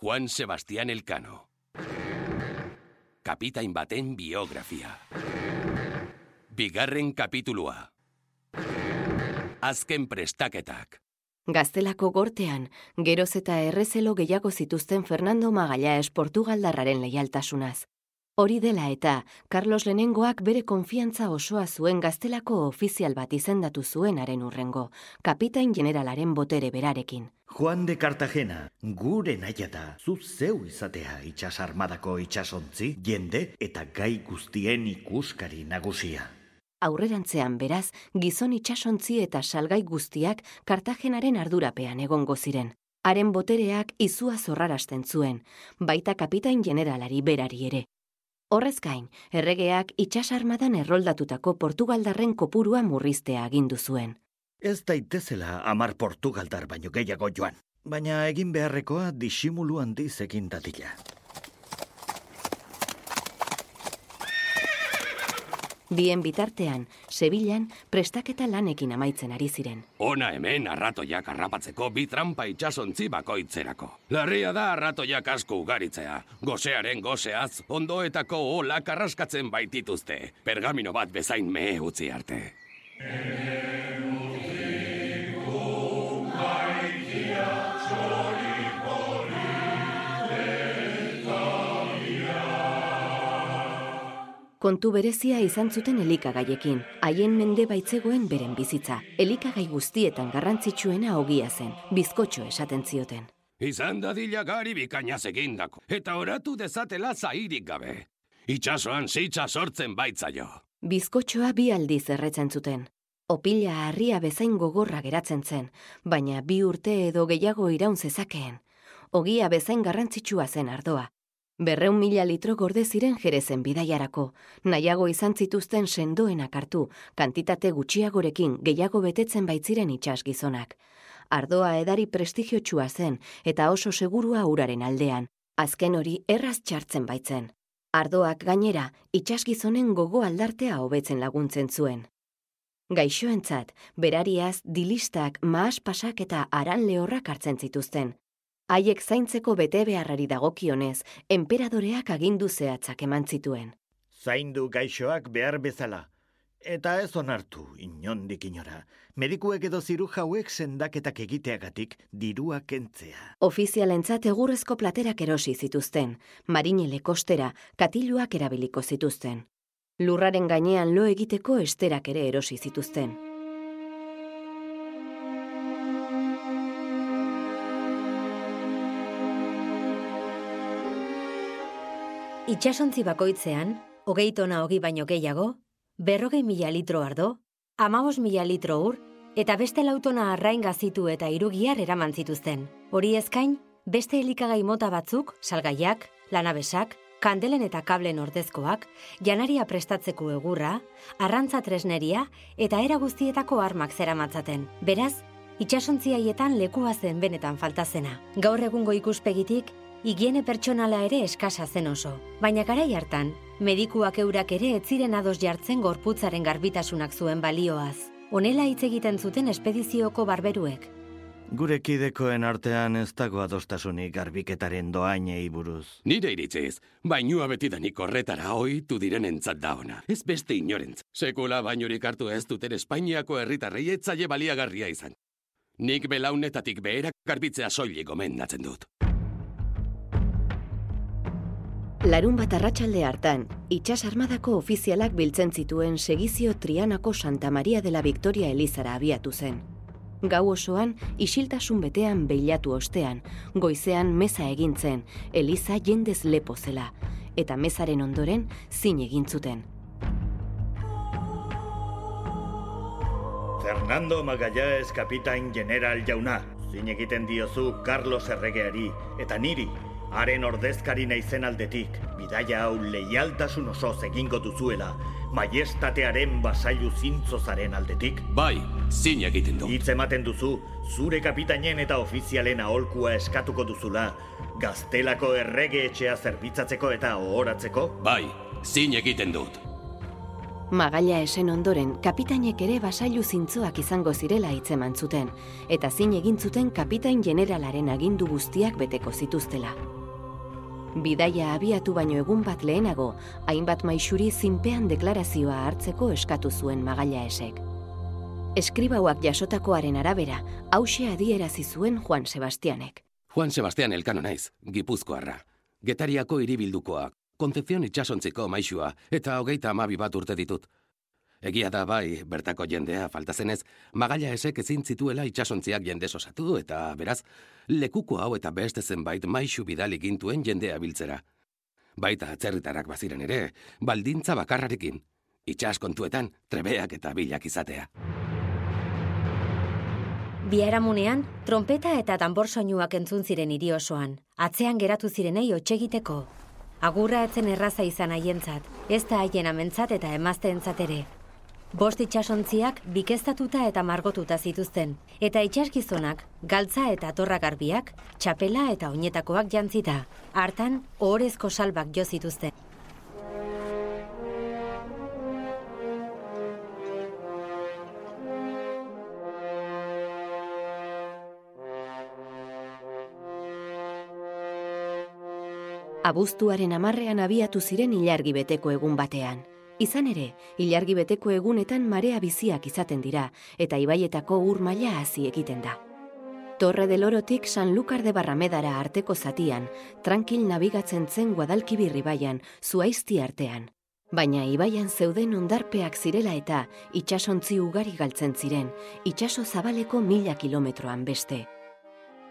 Juan Sebastián Elcano. Kapitain baten biografia. Bigarren kapitulua. Azken prestaketak. Gaztelako gortean, geroz eta errezelo gehiago zituzten Fernando Magallanes Portugaldarraren leialtasunaz. Hori dela eta, Carlos Lehenengoak bere konfiantza osoa zuen gaztelako ofizial bat izendatu zuenaren urrengo, kapitain generalaren botere berarekin. Juan de Cartagena, gure naia da, zu zeu izatea itxas armadako itxasontzi, jende eta gai guztien ikuskari nagusia. Aurrerantzean beraz, gizon itxasontzi eta salgai guztiak Kartagenaren ardurapean egongo ziren. Haren botereak izua zorrarasten zuen, baita kapitain generalari berari ere. Horrez gain, erregeak itxasarmadan erroldatutako Portugaldarren kopurua murriztea agindu zuen. Ez daitezela amar Portugaldar baino gehiago joan, baina egin beharrekoa disimulu handiz egin dadila. Bien bitartean, Sevillan prestaketa lanekin amaitzen ari ziren. Ona hemen arratoiak harrapatzeko bi trampa itxasontzi bakoitzerako. Larria da arratoiak asko ugaritzea. Gosearen goseaz, ondoetako olak arraskatzen baitituzte. Pergamino bat bezain me utzi arte. Kontu berezia izan zuten elikagaiekin, haien mende baitzegoen beren bizitza. Elikagai guztietan garrantzitsuena ogia zen, bizkotxo esaten zioten. Izan dadila gari bikainaz egindako, eta oratu dezatela zairik gabe. Itxasoan zitza sortzen baitzaio. Bizkotxoa bi aldiz erretzen zuten. Opila harria bezain gogorra geratzen zen, baina bi urte edo gehiago iraun zezakeen. Ogia bezain garrantzitsua zen ardoa. Berreun mila litro gorde ziren jerezen bidaiarako, nahiago izan zituzten sendoenak hartu, kantitate gutxiagorekin gehiago betetzen baitziren itxas gizonak. Ardoa edari prestigiotsua zen eta oso segurua uraren aldean, azken hori erraz txartzen baitzen. Ardoak gainera, itxas gizonen gogo aldartea hobetzen laguntzen zuen. Gaixoentzat, berariaz, dilistak, maas pasak eta aran lehorrak hartzen zituzten, haiek zaintzeko bete beharrari dagokionez, enperadoreak agindu zehatzak eman zituen. Zaindu gaixoak behar bezala. Eta ez onartu, inondik inora. Medikuek edo ziru jauek sendaketak egiteagatik dirua kentzea. Ofizialentzat egurrezko platerak erosi zituzten, marinele kostera, katiluak erabiliko zituzten. Lurraren gainean lo egiteko esterak ere erosi zituzten. Itxasontzi bakoitzean, hogei tona hogi baino gehiago, berrogei mila litro ardo, amabos mila litro ur, eta beste lautona arrain gazitu eta irugiar eraman zituzten. Hori ezkain, beste elikagai mota batzuk, salgaiak, lanabesak, kandelen eta kablen ordezkoak, janaria prestatzeko egurra, arrantza tresneria eta era guztietako armak zeramatzaten. Beraz, itxasontzi haietan lekua zen benetan faltazena. Gaur egungo ikuspegitik, higiene pertsonala ere eskasa zen oso. Baina garai hartan, medikuak eurak ere ez ziren ados jartzen gorputzaren garbitasunak zuen balioaz. Honela hitz egiten zuten espedizioko barberuek. Gure kidekoen artean ez dago adostasunik garbiketaren doainei buruz. Nire iritziz, bainua betidanik horretara ohitu diren entzat da ona. Ez beste inorentz. Sekula bainurik hartu ez duten Espainiako herritarrei etzaile baliagarria izan. Nik belaunetatik beherak garbitzea soilik gomendatzen dut. Larun bat arratsalde hartan, itxas armadako ofizialak biltzen zituen segizio Trianako Santa Maria de la Victoria Elizara abiatu zen. Gau osoan, isiltasun betean beilatu ostean, goizean meza egintzen, Eliza jendez lepo zela, eta mezaren ondoren zin egin zuten. Fernando Magallanes kapitain general jauna. Zin egiten diozu Carlos Erregeari eta niri, haren ordezkari naizen aldetik, bidaia hau leialtasun osoz egingo duzuela, maiestatearen basailu zintzozaren aldetik. Bai, zin egiten du. Hitz ematen duzu, zure kapitainen eta ofizialen aholkua eskatuko duzula, gaztelako errege etxea zerbitzatzeko eta ohoratzeko? Bai, zin egiten dut. Magaila esen ondoren, kapitainek ere basailu zintzoak izango zirela hitzeman zuten, eta zin egin zuten kapitain generalaren agindu guztiak beteko zituztela. Bidaia abiatu baino egun bat lehenago, hainbat maixuri zinpean deklarazioa hartzeko eskatu zuen magaila esek. Eskribauak jasotakoaren arabera, hause adierazi zuen Juan Sebastianek. Juan Sebastian elkano naiz, gipuzkoarra. Getariako iribildukoa, Kontzepzion itxasontziko maixua, eta hogeita amabi bat urte ditut. Egia da bai, bertako jendea faltazenez, magaila esek ezin zituela itxasontziak jende osatu eta beraz, lekuko hau eta beste zenbait maixu bidali gintuen jendea biltzera. Baita atzerritarak baziren ere, baldintza bakarrarekin, itxas kontuetan trebeak eta bilak izatea. Biaramunean, trompeta eta tambor soinuak entzun ziren hiri osoan. Atzean geratu zirenei egiteko. Agurra etzen erraza izan haientzat, ez da haien amentzat eta emazteentzat ere. Bost itxasontziak bikeztatuta eta margotuta zituzten, eta itxasgizonak, galtza eta torra garbiak, txapela eta oinetakoak jantzita. Hartan, ohorezko salbak jo zituzten. Abuztuaren amarrean abiatu ziren ilargi beteko egun batean. Izan ere, ilargi beteko egunetan marea biziak izaten dira eta ibaietako ur maila hasi egiten da. Torre del Orotik San Lukar de Barramedara arteko zatian, tranquil nabigatzen zen Guadalquivir ibaian, zuaizti artean. Baina ibaian zeuden ondarpeak zirela eta itxasontzi ugari galtzen ziren, itxaso zabaleko mila kilometroan beste.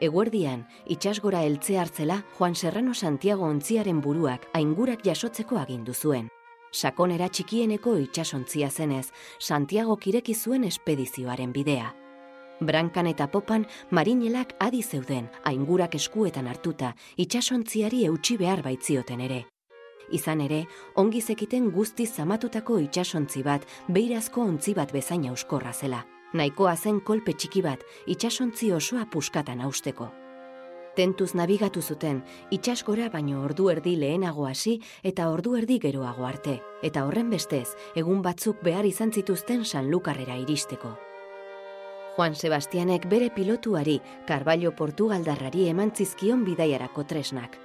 Eguerdian, itxasgora eltze hartzela Juan Serrano Santiago ontziaren buruak aingurak jasotzeko agindu zuen. Sakonera txikieneko itxasontzia zenez, Santiago kireki zuen espedizioaren bidea. Brankan eta popan marinelak adi zeuden, aingurak eskuetan hartuta, itxasontziari eutxi behar baitzioten ere. Izan ere, ongi zekiten guzti zamatutako itxasontzi bat, beirazko ontzi bat bezaina euskorra zela nahikoa zen kolpe txiki bat itsasontzi osoa puskatan austeko. Tentuz nabigatu zuten, itxasgora baino ordu erdi lehenago hasi eta ordu erdi geroago arte, eta horren bestez, egun batzuk behar izan zituzten San Lukarrera iristeko. Juan Sebastianek bere pilotuari, Carballo Portugaldarrari emantzizkion bidaiarako tresnak.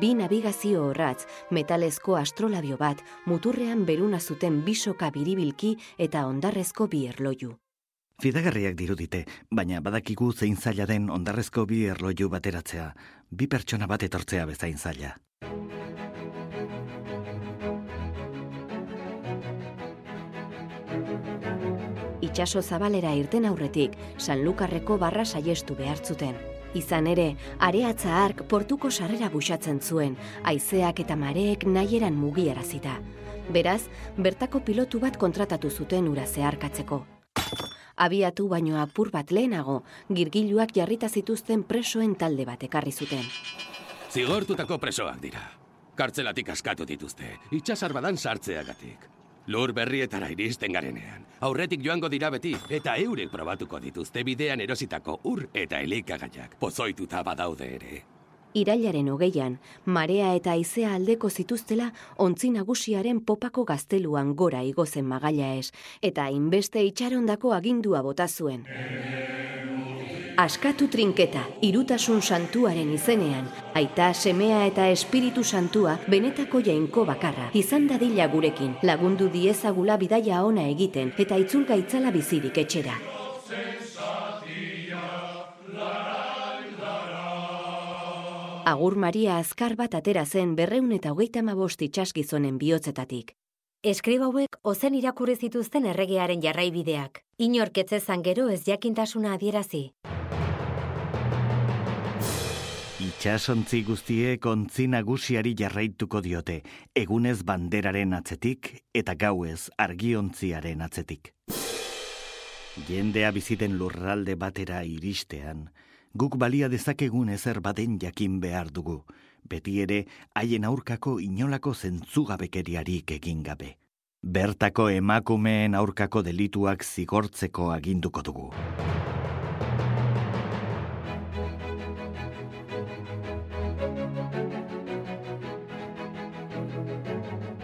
Bi navigazio horratz, metalezko astrolabio bat, muturrean beruna zuten bisoka biribilki eta ondarrezko bi erloju. Fidagarriak dirudite, baina badakigu zein zaila den ondarrezko bi erloju bateratzea, bi pertsona bat etortzea bezain zaila. Itxaso zabalera irten aurretik, Sanlukarreko barra saiestu behartzuten. Izan ere, areatza ark portuko sarrera busatzen zuen, aizeak eta mareek nahieran mugiarazita. Beraz, bertako pilotu bat kontratatu zuten ura zeharkatzeko abiatu baino apur bat lehenago, girgiluak jarrita zituzten presoen talde bat ekarri zuten. Zigortutako presoak dira. Kartzelatik askatu dituzte, itxasar badan sartzeagatik. Lur berrietara iristen garenean. Aurretik joango dira beti, eta eurek probatuko dituzte bidean erositako ur eta elikagaiak. Pozoituta badaude ere. Irailaren hogeian, marea eta aizea aldeko zituztela ontzi nagusiaren popako gazteluan gora igozen magaila ez, eta inbeste itxarondako agindua bota zuen. Askatu trinketa, irutasun santuaren izenean, aita, semea eta espiritu santua benetako jainko bakarra, izan dadila gurekin, lagundu diezagula bidaia ona egiten, eta itzulka itzala bizirik etxera. Agur Maria azkar bat atera zen berreun eta hogeita mabost itxasgizonen bihotzetatik. Eskribauek ozen irakurri zituzten erregearen jarraibideak. Inorketzezan gero ez jakintasuna adierazi. Itxasontzi guztie kontzi nagusiari jarraituko diote, egunez banderaren atzetik eta gauez argiontziaren atzetik. Jendea biziten lurralde batera iristean, guk balia dezakegun ezer baden jakin behar dugu, beti ere haien aurkako inolako zentzugabekeriarik egin gabe. Bertako emakumeen aurkako delituak zigortzeko aginduko dugu.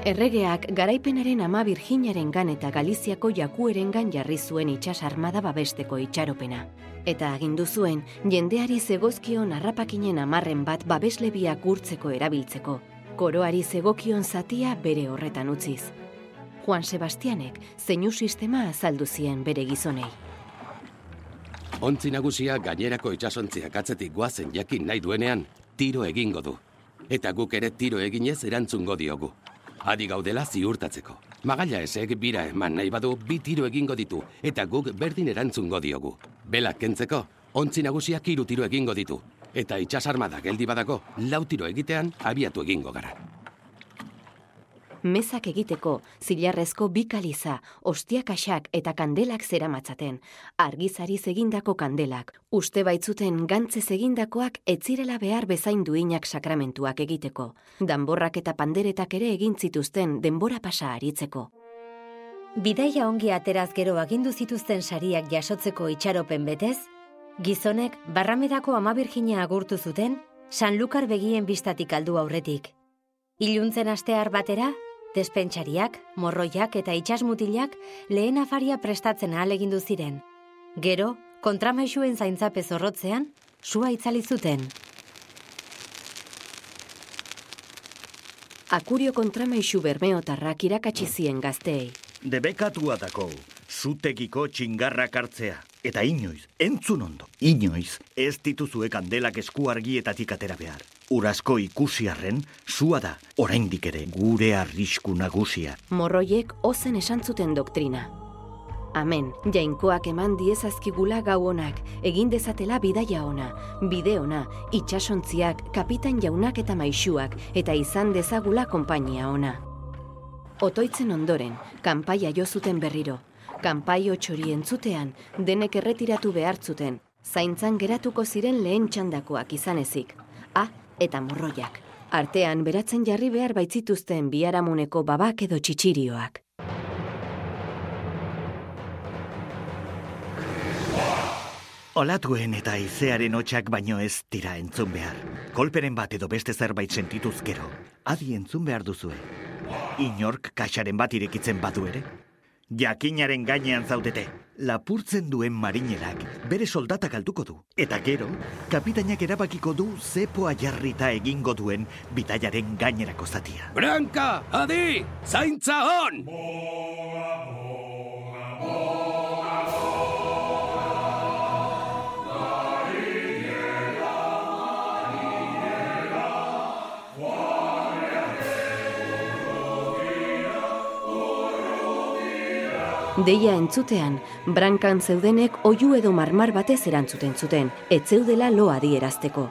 Erregeak garaipenaren ama Virginaren gan eta Galiziako jakueren gan jarri zuen itxas armada babesteko itxaropena. Eta agindu zuen, jendeari zegozkion harrapakinen amarren bat babeslebiak urtzeko erabiltzeko. Koroari zegokion zatia bere horretan utziz. Juan Sebastianek zeinu sistema azaldu zien bere gizonei. Ontzi nagusia gainerako itsasontziak atzetik guazen jakin nahi duenean, tiro egingo du. Eta guk ere tiro eginez erantzungo diogu. Adi gaudela ziurtatzeko. Magaila esek bira eman nahi badu bi tiro egingo ditu, eta guk berdin erantzungo diogu. Bela kentzeko, ontzi nagusiak hiru tiro egingo ditu. Eta itxasarmada geldi badako, lau tiro egitean abiatu egingo gara mezak egiteko zilarrezko bi kaliza, ostiakaxak eta kandelak zeramatzaten, argizari egindako kandelak, uste baitzuten gantze egindakoak etzirela behar bezain duinak sakramentuak egiteko, danborrak eta panderetak ere egin zituzten denbora pasa aritzeko. Bidaia ongi ateraz gero agindu zituzten sariak jasotzeko itxaropen betez, gizonek barramedako ama Virginia agurtu zuten, San Lukar begien bistatik aldu aurretik. Iluntzen astear batera, Despentsariak, morroiak eta itxasmutilak lehen afaria prestatzen ahalegindu ziren. Gero, kontramaixuen zaintzape zorrotzean, sua itzali zuten. Akurio kontramaixu bermeotarrak irakatsi zien gazteei. Debekatua dako, zutegiko txingarrak hartzea. Eta inoiz, entzun ondo, inoiz, ez dituzue kandelak eskuargietatik atera behar. Urasko ikusiarren, zua da, oraindik ere, gure arrisku nagusia. Morroiek ozen esantzuten doktrina. Amen, jainkoak eman diezazkigula gau honak, egin dezatela bidaia ona, bide ona, itxasontziak, kapitan jaunak eta maixuak, eta izan dezagula konpainia ona. Otoitzen ondoren, kanpaia jo zuten berriro. Kanpaio txori entzutean, denek erretiratu behartzuten, zaintzan geratuko ziren lehen txandakoak izan ezik. Ah, eta morroiak. Artean beratzen jarri behar baitzituzten biharamuneko babak edo txitsirioak. Olatuen eta izearen hotxak baino ez dira entzun behar. Kolperen bat edo beste zerbait sentituz gero. Adi entzun behar duzue. Inork kaxaren bat irekitzen badu ere? Jakinaren gainean zaudete, lapurtzen duen marinerak bere soldatak alduko du. Eta gero, kapitainak erabakiko du zepoa jarrita egingo duen bitaiaren gainerako zatia. Branka, adi, zaintza hon! Deia entzutean, brankan zeudenek oiu edo marmar batez erantzuten zuten, etzeudela loa dierazteko.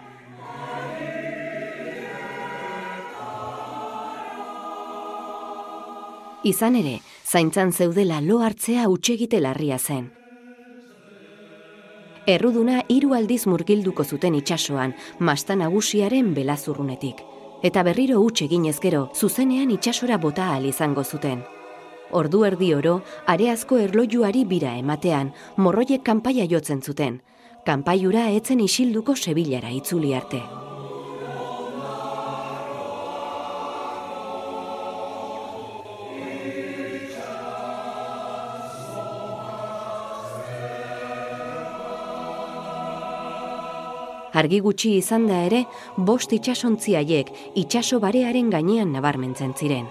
Izan ere, zaintzan zeudela lo hartzea utxegite larria zen. Erruduna hiru aldiz murgilduko zuten itsasoan, masta nagusiaren belazurrunetik. Eta berriro utxe ginez gero, zuzenean itsasora bota al izango zuten. Ordu erdi oro, areazko erlojuari bira ematean, morroiek kanpaia jotzen zuten. Kanpaiura etzen isilduko sebilara itzuli arte. Argi gutxi izan da ere, bost itxasontziaiek itxaso barearen gainean nabarmentzen ziren.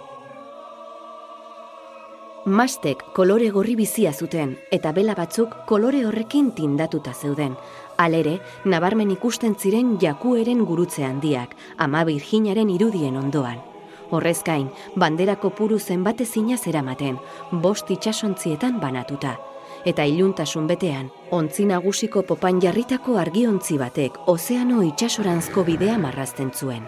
Mastek kolore gorri bizia zuten eta bela batzuk kolore horrekin tindatuta zeuden. Alere, nabarmen ikusten ziren jakueren gurutze handiak, ama virginaren irudien ondoan. Horrezkain, banderako puru zenbate zina zeramaten, bost itxasontzietan banatuta. Eta iluntasun betean, ontzi nagusiko popan jarritako argiontzi batek ozeano itxasoranzko bidea marrazten zuen.